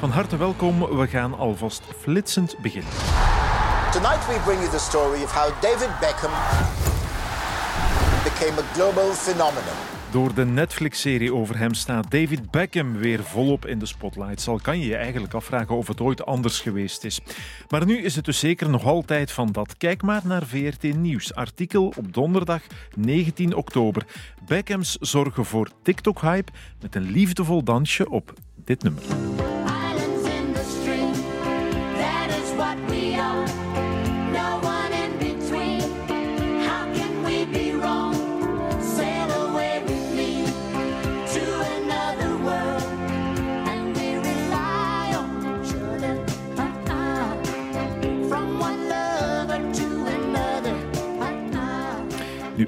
Van harte welkom. We gaan alvast flitsend beginnen. Tonight we bring you the story of how David Beckham became a global phenomenon. Door de Netflix-serie over hem staat David Beckham weer volop in de spotlight. Al kan je je eigenlijk afvragen of het ooit anders geweest is. Maar nu is het dus zeker nog altijd van dat. Kijk maar naar VRT Nieuws. Artikel op donderdag 19 oktober. Beckhams zorgen voor TikTok-hype met een liefdevol dansje op dit nummer.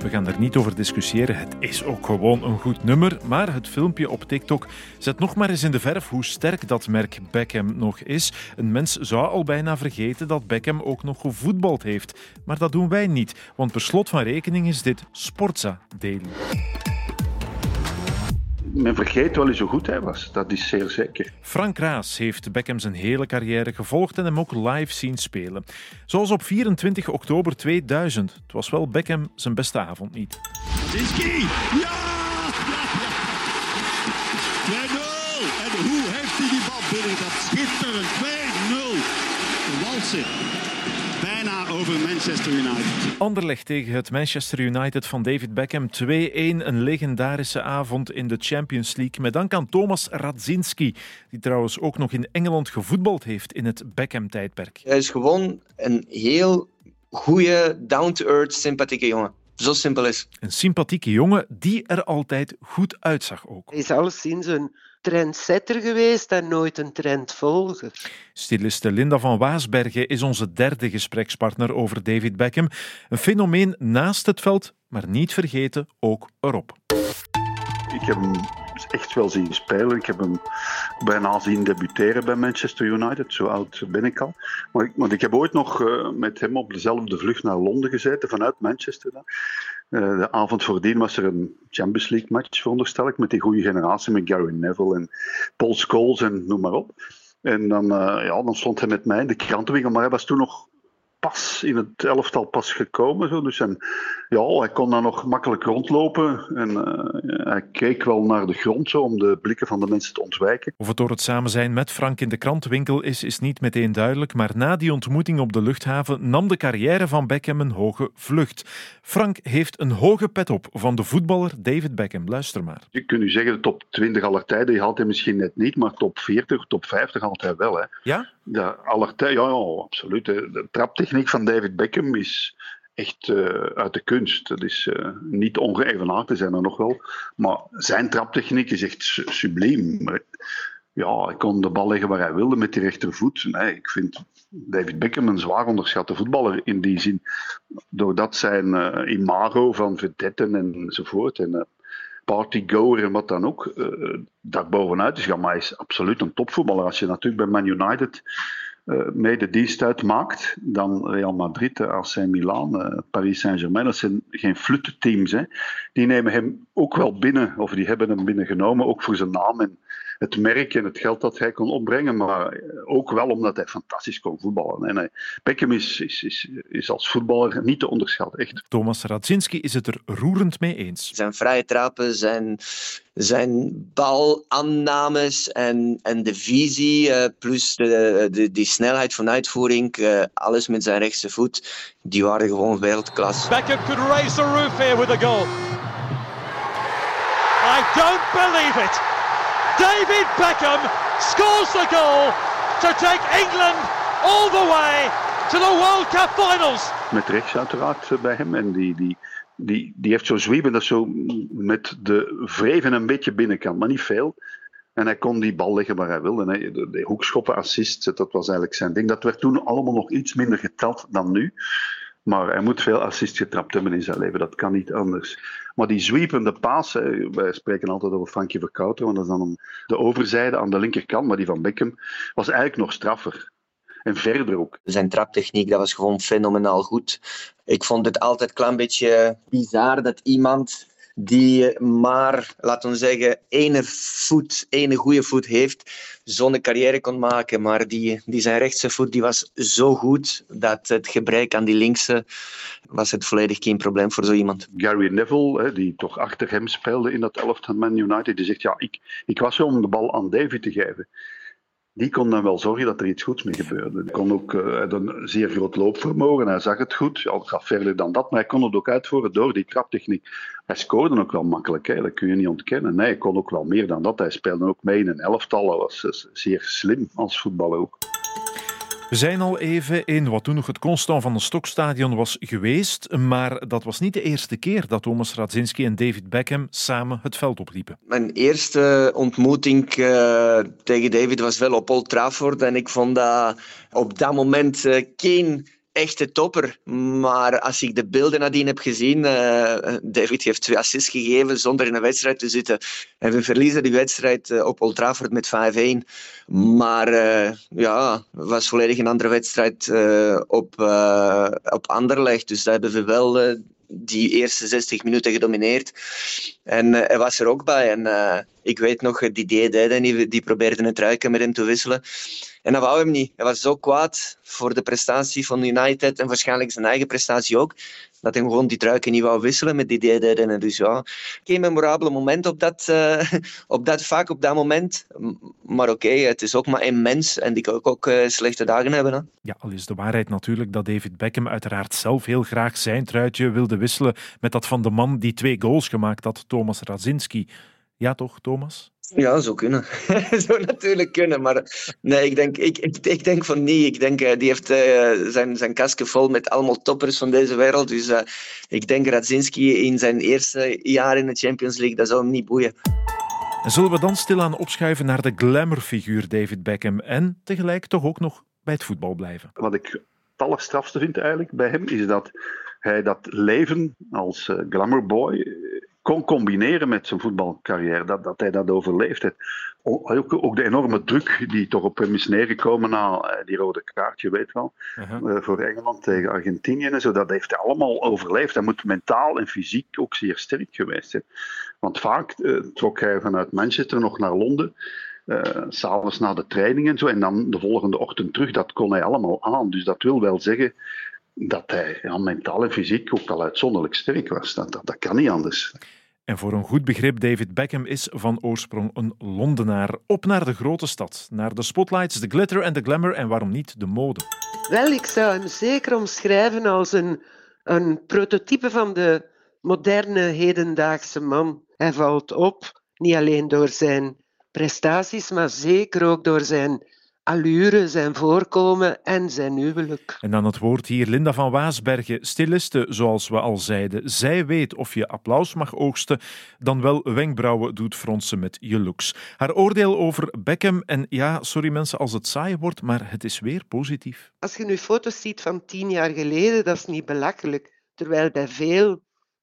We gaan er niet over discussiëren. Het is ook gewoon een goed nummer. Maar het filmpje op TikTok zet nog maar eens in de verf hoe sterk dat merk Beckham nog is. Een mens zou al bijna vergeten dat Beckham ook nog gevoetbald heeft. Maar dat doen wij niet, want per slot van rekening is dit Sportza Daily. Men vergeet wel eens hoe goed hij was. Dat is zeer zeker. Frank Raas heeft Beckham zijn hele carrière gevolgd en hem ook live zien spelen. Zoals op 24 oktober 2000. Het was wel Beckham zijn beste avond niet. Zinski! Ja! Ja, ja! 2-0! En hoe heeft hij die bal binnengetrapt? Schitterend! 2-0! Een walser. Bijna over Manchester United. Anderlecht tegen het Manchester United van David Beckham. 2-1, een legendarische avond in de Champions League. Met dank aan Thomas Radzinski, die trouwens ook nog in Engeland gevoetbald heeft in het Beckham-tijdperk. Hij is gewoon een heel goede, down-to-earth, sympathieke jongen. Zo simpel is. Een sympathieke jongen die er altijd goed uitzag ook. Hij is alleszins een trendsetter geweest en nooit een trendvolger. Stiliste Linda van Waasbergen is onze derde gesprekspartner over David Beckham. Een fenomeen naast het veld, maar niet vergeten ook erop. Ik heb hem echt wel zien spelen. Ik heb hem bijna zien debuteren bij Manchester United. Zo oud ben ik al. Maar ik, want ik heb ooit nog eh, met hem op dezelfde vlucht naar Londen gezeten, vanuit Manchester. dan. Eh, de avond voordien was er een Champions League match, veronderstel ik, met die goede generatie, met Gary Neville en Paul Scholes en noem maar op. En dan, eh, ja, dan stond hij met mij in de krantenwinkel, maar hij was toen nog pas in het elftal pas gekomen. Zo. Dus en, ja, hij kon daar nog makkelijk rondlopen. En eh, hij keek wel naar de grond zo, om de blikken van de mensen te ontwijken. Of het door het samen zijn met Frank in de krantenwinkel is, is niet meteen duidelijk. Maar na die ontmoeting op de luchthaven nam de carrière van Beckham een hoge vlucht. Frank heeft een hoge pet op van de voetballer David Beckham. Luister maar. Je kunt nu zeggen, de top 20 aller tijden die haalt hij misschien net niet, maar top 40, top 50 haalt hij wel. Hè. Ja? De aller tijden, ja, ja, absoluut. De traptechniek van David Beckham is echt eh, uit de kunst. Dat is eh, niet ongeëvenaard, er zijn er nog wel. Maar zijn traptechniek is echt su- subliem. Ja, hij kon de bal leggen waar hij wilde met die rechtervoet. Nee, ik vind David Beckham een zwaar onderschatte voetballer in die zin. Doordat zijn eh, imago van vedetten enzovoort en partygoer en wat dan ook, eh daar bovenuit is hij is absoluut een topvoetballer. Als je natuurlijk bij Man United eh mede dienst uitmaakt, dan Real Madrid, eh, AC Milan, Paris Saint-Germain, dat zijn geen flutteams. Hè. Die nemen hem ook wel binnen, of die hebben hem binnengenomen, ook voor zijn naam en het merk en het geld dat hij kon opbrengen, maar eh, ook wel omdat hij fantastisch kon voetballen. En hij, Beckham is, is, is, is als voetballer niet te onderschatten, echt. Thomas Radzinski is het er roerend mee eens. Zijn vrije trappen, zijn, zijn balaannames en, en de visie, eh, plus de, de, die snelheid van uitvoering, eh, alles met zijn rechtse voet, die waren gewoon wereldklasse. Beckham could raise the roof here with a goal. Believe it. David Beckham scores the goal to take England all the way to the World Cup finals. Met rechts uiteraard eh, bij hem. En die, die, die, die heeft zo'n zwiepen dat zo met de vreven een beetje binnenkant, maar niet veel. En hij kon die bal leggen waar hij wilde. De, de hoekschoppen, assist, dat was eigenlijk zijn ding. Dat werd toen allemaal nog iets minder geteld dan nu. Maar hij moet veel assist getrapt hebben in zijn leven. Dat kan niet anders. Maar die zwiepende paas, wij spreken altijd over Frankie Verkouter, want dat is dan de overzijde aan de linkerkant. Maar die van Beckham was eigenlijk nog straffer. En verder ook. Zijn traptechniek, dat was gewoon fenomenaal goed. Ik vond het altijd een klein beetje bizar dat iemand die maar, laten we zeggen, ene voet, ene goede voet heeft, zo'n carrière kon maken. Maar die, die zijn rechtse voet die was zo goed dat het gebrek aan die linkse was het volledig geen probleem voor zo iemand. Gary Neville, die toch achter hem speelde in dat elftal Man United, die zegt, ja, ik, ik was zo om de bal aan David te geven. Die kon dan wel zorgen dat er iets goeds mee gebeurde. Hij kon ook hij had een zeer groot loopvermogen, hij zag het goed. Het gaat verder dan dat, maar hij kon het ook uitvoeren door die traptechniek. Hij scoorde ook wel makkelijk, hè, dat kun je niet ontkennen. Nee, hij kon ook wel meer dan dat. Hij speelde ook mee in een elftal. Hij was uh, zeer slim als voetballer ook. We zijn al even in wat toen nog het Constant van de Stokstadion was geweest, maar dat was niet de eerste keer dat Thomas Radzinski en David Beckham samen het veld opliepen. Mijn eerste ontmoeting uh, tegen David was wel op Old Trafford en ik vond dat op dat moment uh, geen echte topper. Maar als ik de beelden nadien heb gezien, uh, David heeft twee assists gegeven zonder in een wedstrijd te zitten. En we verliezen die wedstrijd uh, op Old Trafford met 5-1. Maar uh, ja, het was volledig een andere wedstrijd op, op Anderlecht. Dus daar hebben we wel die eerste 60 minuten gedomineerd. En hij was er ook bij. En ik weet nog, Deiden, die, die probeerde het ruiken met hem te wisselen. En dat wou hem niet. Hij was zo kwaad voor de prestatie van United en waarschijnlijk zijn eigen prestatie ook, dat hij gewoon die truiken niet wou wisselen met die deden. Dus ja, geen memorabele moment op dat, uh, op dat vaak op dat moment. Maar oké, het is ook maar een mens en die kan ook uh, slechte dagen hebben. Hè? Ja, al is de waarheid natuurlijk dat David Beckham uiteraard zelf heel graag zijn truitje wilde wisselen met dat van de man die twee goals gemaakt had, Thomas Radzinski. Ja toch, Thomas? Ja, zo kunnen. zo natuurlijk kunnen. Maar nee, ik denk, ik, ik, ik denk van niet. Ik denk, uh, die heeft uh, zijn, zijn kastje vol met allemaal toppers van deze wereld. Dus uh, ik denk Radzinski in zijn eerste jaar in de Champions League, dat zou hem niet boeien. En zullen we dan stilaan opschuiven naar de glamourfiguur David Beckham en tegelijk toch ook nog bij het voetbal blijven? Wat ik het allerstrafste vind eigenlijk bij hem, is dat hij dat leven als glamourboy kon combineren met zijn voetbalcarrière, dat, dat hij dat overleefd heeft. Ook, ook de enorme druk die toch op hem is neergekomen na die rode kaart, je weet wel, uh-huh. voor Engeland tegen Argentinië en zo, dat heeft hij allemaal overleefd. Hij moet mentaal en fysiek ook zeer sterk geweest zijn. Want vaak uh, trok hij vanuit Manchester nog naar Londen, uh, s'avonds na de training en zo, en dan de volgende ochtend terug, dat kon hij allemaal aan. Dus dat wil wel zeggen dat hij ja, mentaal en fysiek ook al uitzonderlijk sterk was. Dat, dat, dat kan niet anders. En voor een goed begrip, David Beckham is van oorsprong een Londenaar. Op naar de grote stad, naar de spotlights, de glitter en de glamour en waarom niet de mode. Wel, ik zou hem zeker omschrijven als een, een prototype van de moderne hedendaagse man. Hij valt op, niet alleen door zijn prestaties, maar zeker ook door zijn allure, zijn voorkomen en zijn huwelijk. En dan het woord hier Linda van Waasbergen, stiliste, zoals we al zeiden. Zij weet of je applaus mag oogsten, dan wel wenkbrauwen doet fronsen met je looks. Haar oordeel over Beckham, en ja, sorry mensen als het saai wordt, maar het is weer positief. Als je nu foto's ziet van tien jaar geleden, dat is niet belachelijk. Terwijl bij veel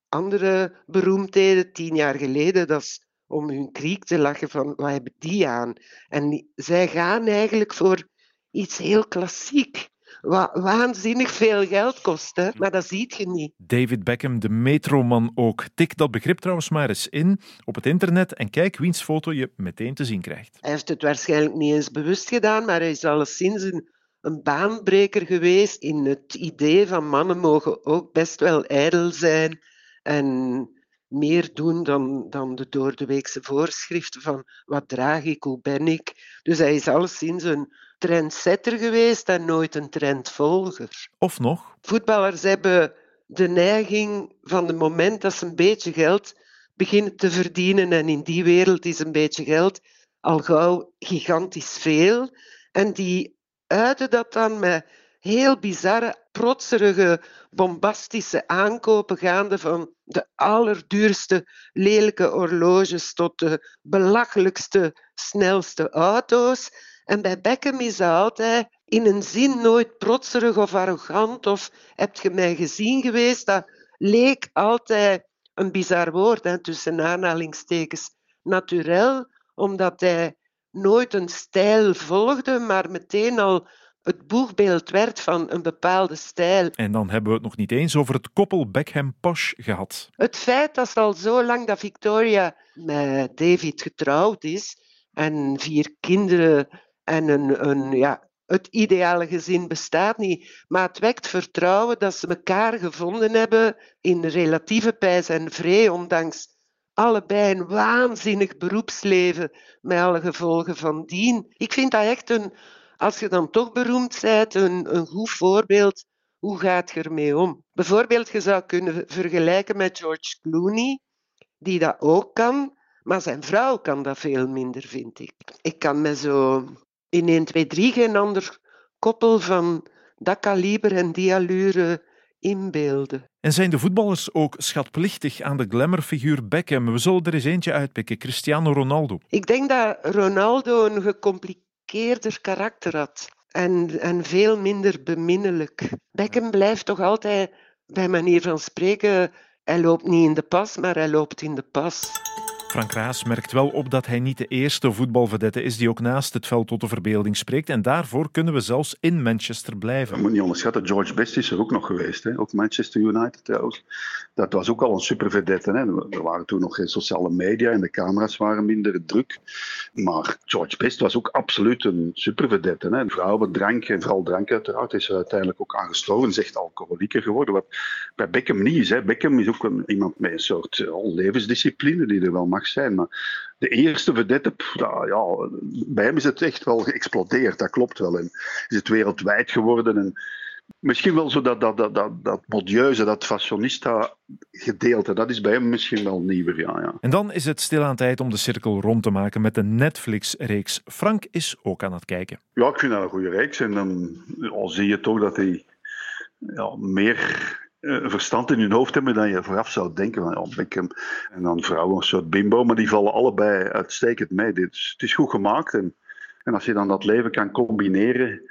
andere beroemdheden tien jaar geleden, dat is om hun kriek te lachen van wat hebben die aan? En zij gaan eigenlijk voor iets heel klassiek. Wat waanzinnig veel geld kost, hè? maar dat ziet je niet. David Beckham, de metroman ook. Tik dat begrip trouwens maar eens in op het internet en kijk wiens foto je meteen te zien krijgt. Hij heeft het waarschijnlijk niet eens bewust gedaan, maar hij is alleszins een, een baanbreker geweest in het idee van mannen mogen ook best wel ijdel zijn en meer doen dan, dan de doordeweekse voorschriften van wat draag ik, hoe ben ik. Dus hij is alleszins een trendsetter geweest en nooit een trendvolger. Of nog? Voetballers hebben de neiging van het moment dat ze een beetje geld beginnen te verdienen en in die wereld is een beetje geld al gauw gigantisch veel. En die uiten dat dan met heel bizarre, protserige, bombastische aankopen gaande van de allerduurste lelijke horloges tot de belachelijkste, snelste auto's. En bij Beckham is dat altijd in een zin nooit protserig of arrogant of heb je mij gezien geweest. Dat leek altijd een bizar woord, hè, tussen aanhalingstekens, naturel, omdat hij nooit een stijl volgde, maar meteen al het boegbeeld werd van een bepaalde stijl. En dan hebben we het nog niet eens over het koppel Beckham-Posh gehad. Het feit dat al zo lang dat Victoria met David getrouwd is en vier kinderen en een, een, ja, het ideale gezin bestaat niet. Maar het wekt vertrouwen dat ze elkaar gevonden hebben in relatieve pijs en vrede, ondanks allebei een waanzinnig beroepsleven met alle gevolgen van dien. Ik vind dat echt een, als je dan toch beroemd bent, een, een goed voorbeeld. Hoe gaat je ermee om? Bijvoorbeeld, je zou kunnen vergelijken met George Clooney, die dat ook kan, maar zijn vrouw kan dat veel minder, vind ik. Ik kan me zo in 1, 2, 3 geen ander koppel van dat kaliber en die allure inbeelden. En zijn de voetballers ook schatplichtig aan de glamourfiguur Beckham? We zullen er eens eentje uitpikken, Cristiano Ronaldo. Ik denk dat Ronaldo een gecompliceerder karakter had en, en veel minder beminnelijk. Beckham blijft toch altijd, bij manier van spreken, hij loopt niet in de pas, maar hij loopt in de pas. Frank Raas merkt wel op dat hij niet de eerste voetbalvedette is die ook naast het veld tot de verbeelding spreekt. En daarvoor kunnen we zelfs in Manchester Je blijven. moet niet onderschatten, George Best is er ook nog geweest. Hè? Ook Manchester United trouwens. Dat was ook al een supervedette. Hè? Er waren toen nog geen sociale media en de camera's waren minder druk. Maar George Best was ook absoluut een supervedette. Hè? Vrouwen, drank en vooral drank uiteraard. Is er uiteindelijk ook aangestorven. Is echt alcoholieker geworden. Wat bij Beckham niet is. Hè? Beckham is ook iemand met een soort eh, levensdiscipline die er wel mag zijn. Maar de eerste vedette, pff, ja, ja, bij hem is het echt wel geëxplodeerd. Dat klopt wel. En is het wereldwijd geworden. En misschien wel zo dat, dat, dat, dat, dat modieuze, dat fashionista gedeelte. Dat is bij hem misschien wel nieuwer, ja. ja. En dan is het stilaan tijd om de cirkel rond te maken met de Netflix-reeks. Frank is ook aan het kijken. Ja, ik vind dat een goede reeks. En dan al zie je toch dat hij ja, meer eh, verstand in hun hoofd hebben dan je vooraf zou denken. Van, ja, Beckham en dan vrouwen, een soort bimbo. Maar die vallen allebei uitstekend mee. Dit het is goed gemaakt. En, en als je dan dat leven kan combineren,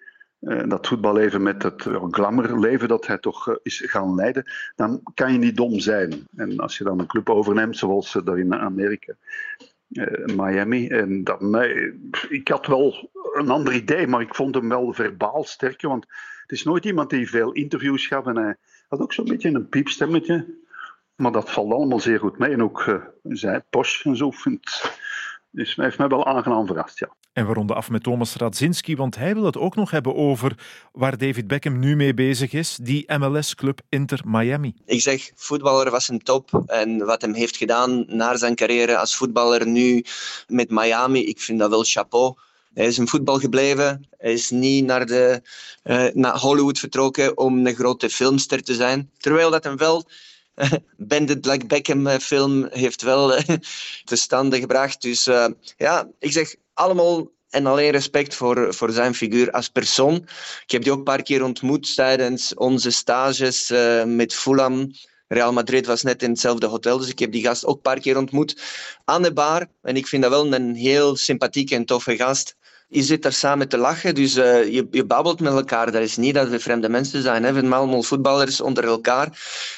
eh, dat voetballeven met het glamourleven dat hij toch eh, is gaan leiden, dan kan je niet dom zijn. En als je dan een club overneemt, zoals daar in Amerika, Miami, en dan, nee, ik had wel een ander idee, maar ik vond hem wel verbaal sterker, want het is nooit iemand die veel interviews gaf en hij had ook zo'n beetje een piepstemmetje. Maar dat valt allemaal zeer goed mee. En ook uh, zij, Posh en zo, vindt, dus hij heeft mij wel aangenaam verrast, ja. En we ronden af met Thomas Radzinski, want hij wil het ook nog hebben over waar David Beckham nu mee bezig is, die MLS-club Inter Miami. Ik zeg, voetballer was een top. En wat hem heeft gedaan naar zijn carrière als voetballer nu met Miami, ik vind dat wel chapeau. Hij is in voetbal gebleven. Hij is niet naar, de, eh, naar Hollywood vertrokken om een grote filmster te zijn. Terwijl dat hem wel Bandit Like Beckham eh, film heeft wel eh, te stande gebracht. Dus eh, ja, ik zeg allemaal en alleen respect voor, voor zijn figuur als persoon. Ik heb die ook een paar keer ontmoet tijdens onze stages eh, met Fulham. Real Madrid was net in hetzelfde hotel, dus ik heb die gast ook een paar keer ontmoet aan de bar. En ik vind dat wel een heel sympathieke en toffe gast. Je zit daar samen te lachen, dus eh, je, je babbelt met elkaar. Dat is niet dat we vreemde mensen zijn. Hè. We zijn allemaal voetballers onder elkaar.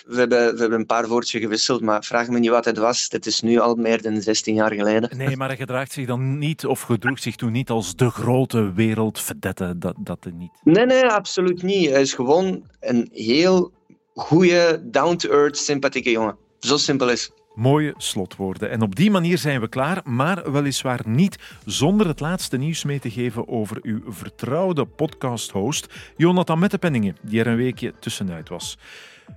We hebben, we hebben een paar woordjes gewisseld, maar vraag me niet wat het was. Het is nu al meer dan 16 jaar geleden. Nee, maar hij gedraagt zich dan niet, of gedroeg zich toen niet als de grote wereldvedette. Dat, dat niet. Nee, nee, absoluut niet. Hij is gewoon een heel goede, down-to-earth, sympathieke jongen. Zo simpel is. Mooie slotwoorden. En op die manier zijn we klaar, maar weliswaar niet zonder het laatste nieuws mee te geven over uw vertrouwde podcast-host, Jonathan Mettepenningen, die er een weekje tussenuit was.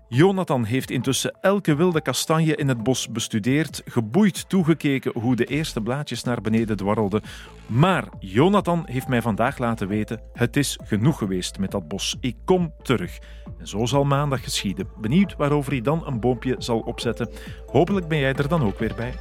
Jonathan heeft intussen elke wilde kastanje in het bos bestudeerd, geboeid toegekeken hoe de eerste blaadjes naar beneden dwarrelden. Maar Jonathan heeft mij vandaag laten weten: het is genoeg geweest met dat bos. Ik kom terug. En zo zal maandag geschieden. Benieuwd waarover hij dan een boompje zal opzetten. Hopelijk ben jij er dan ook weer bij.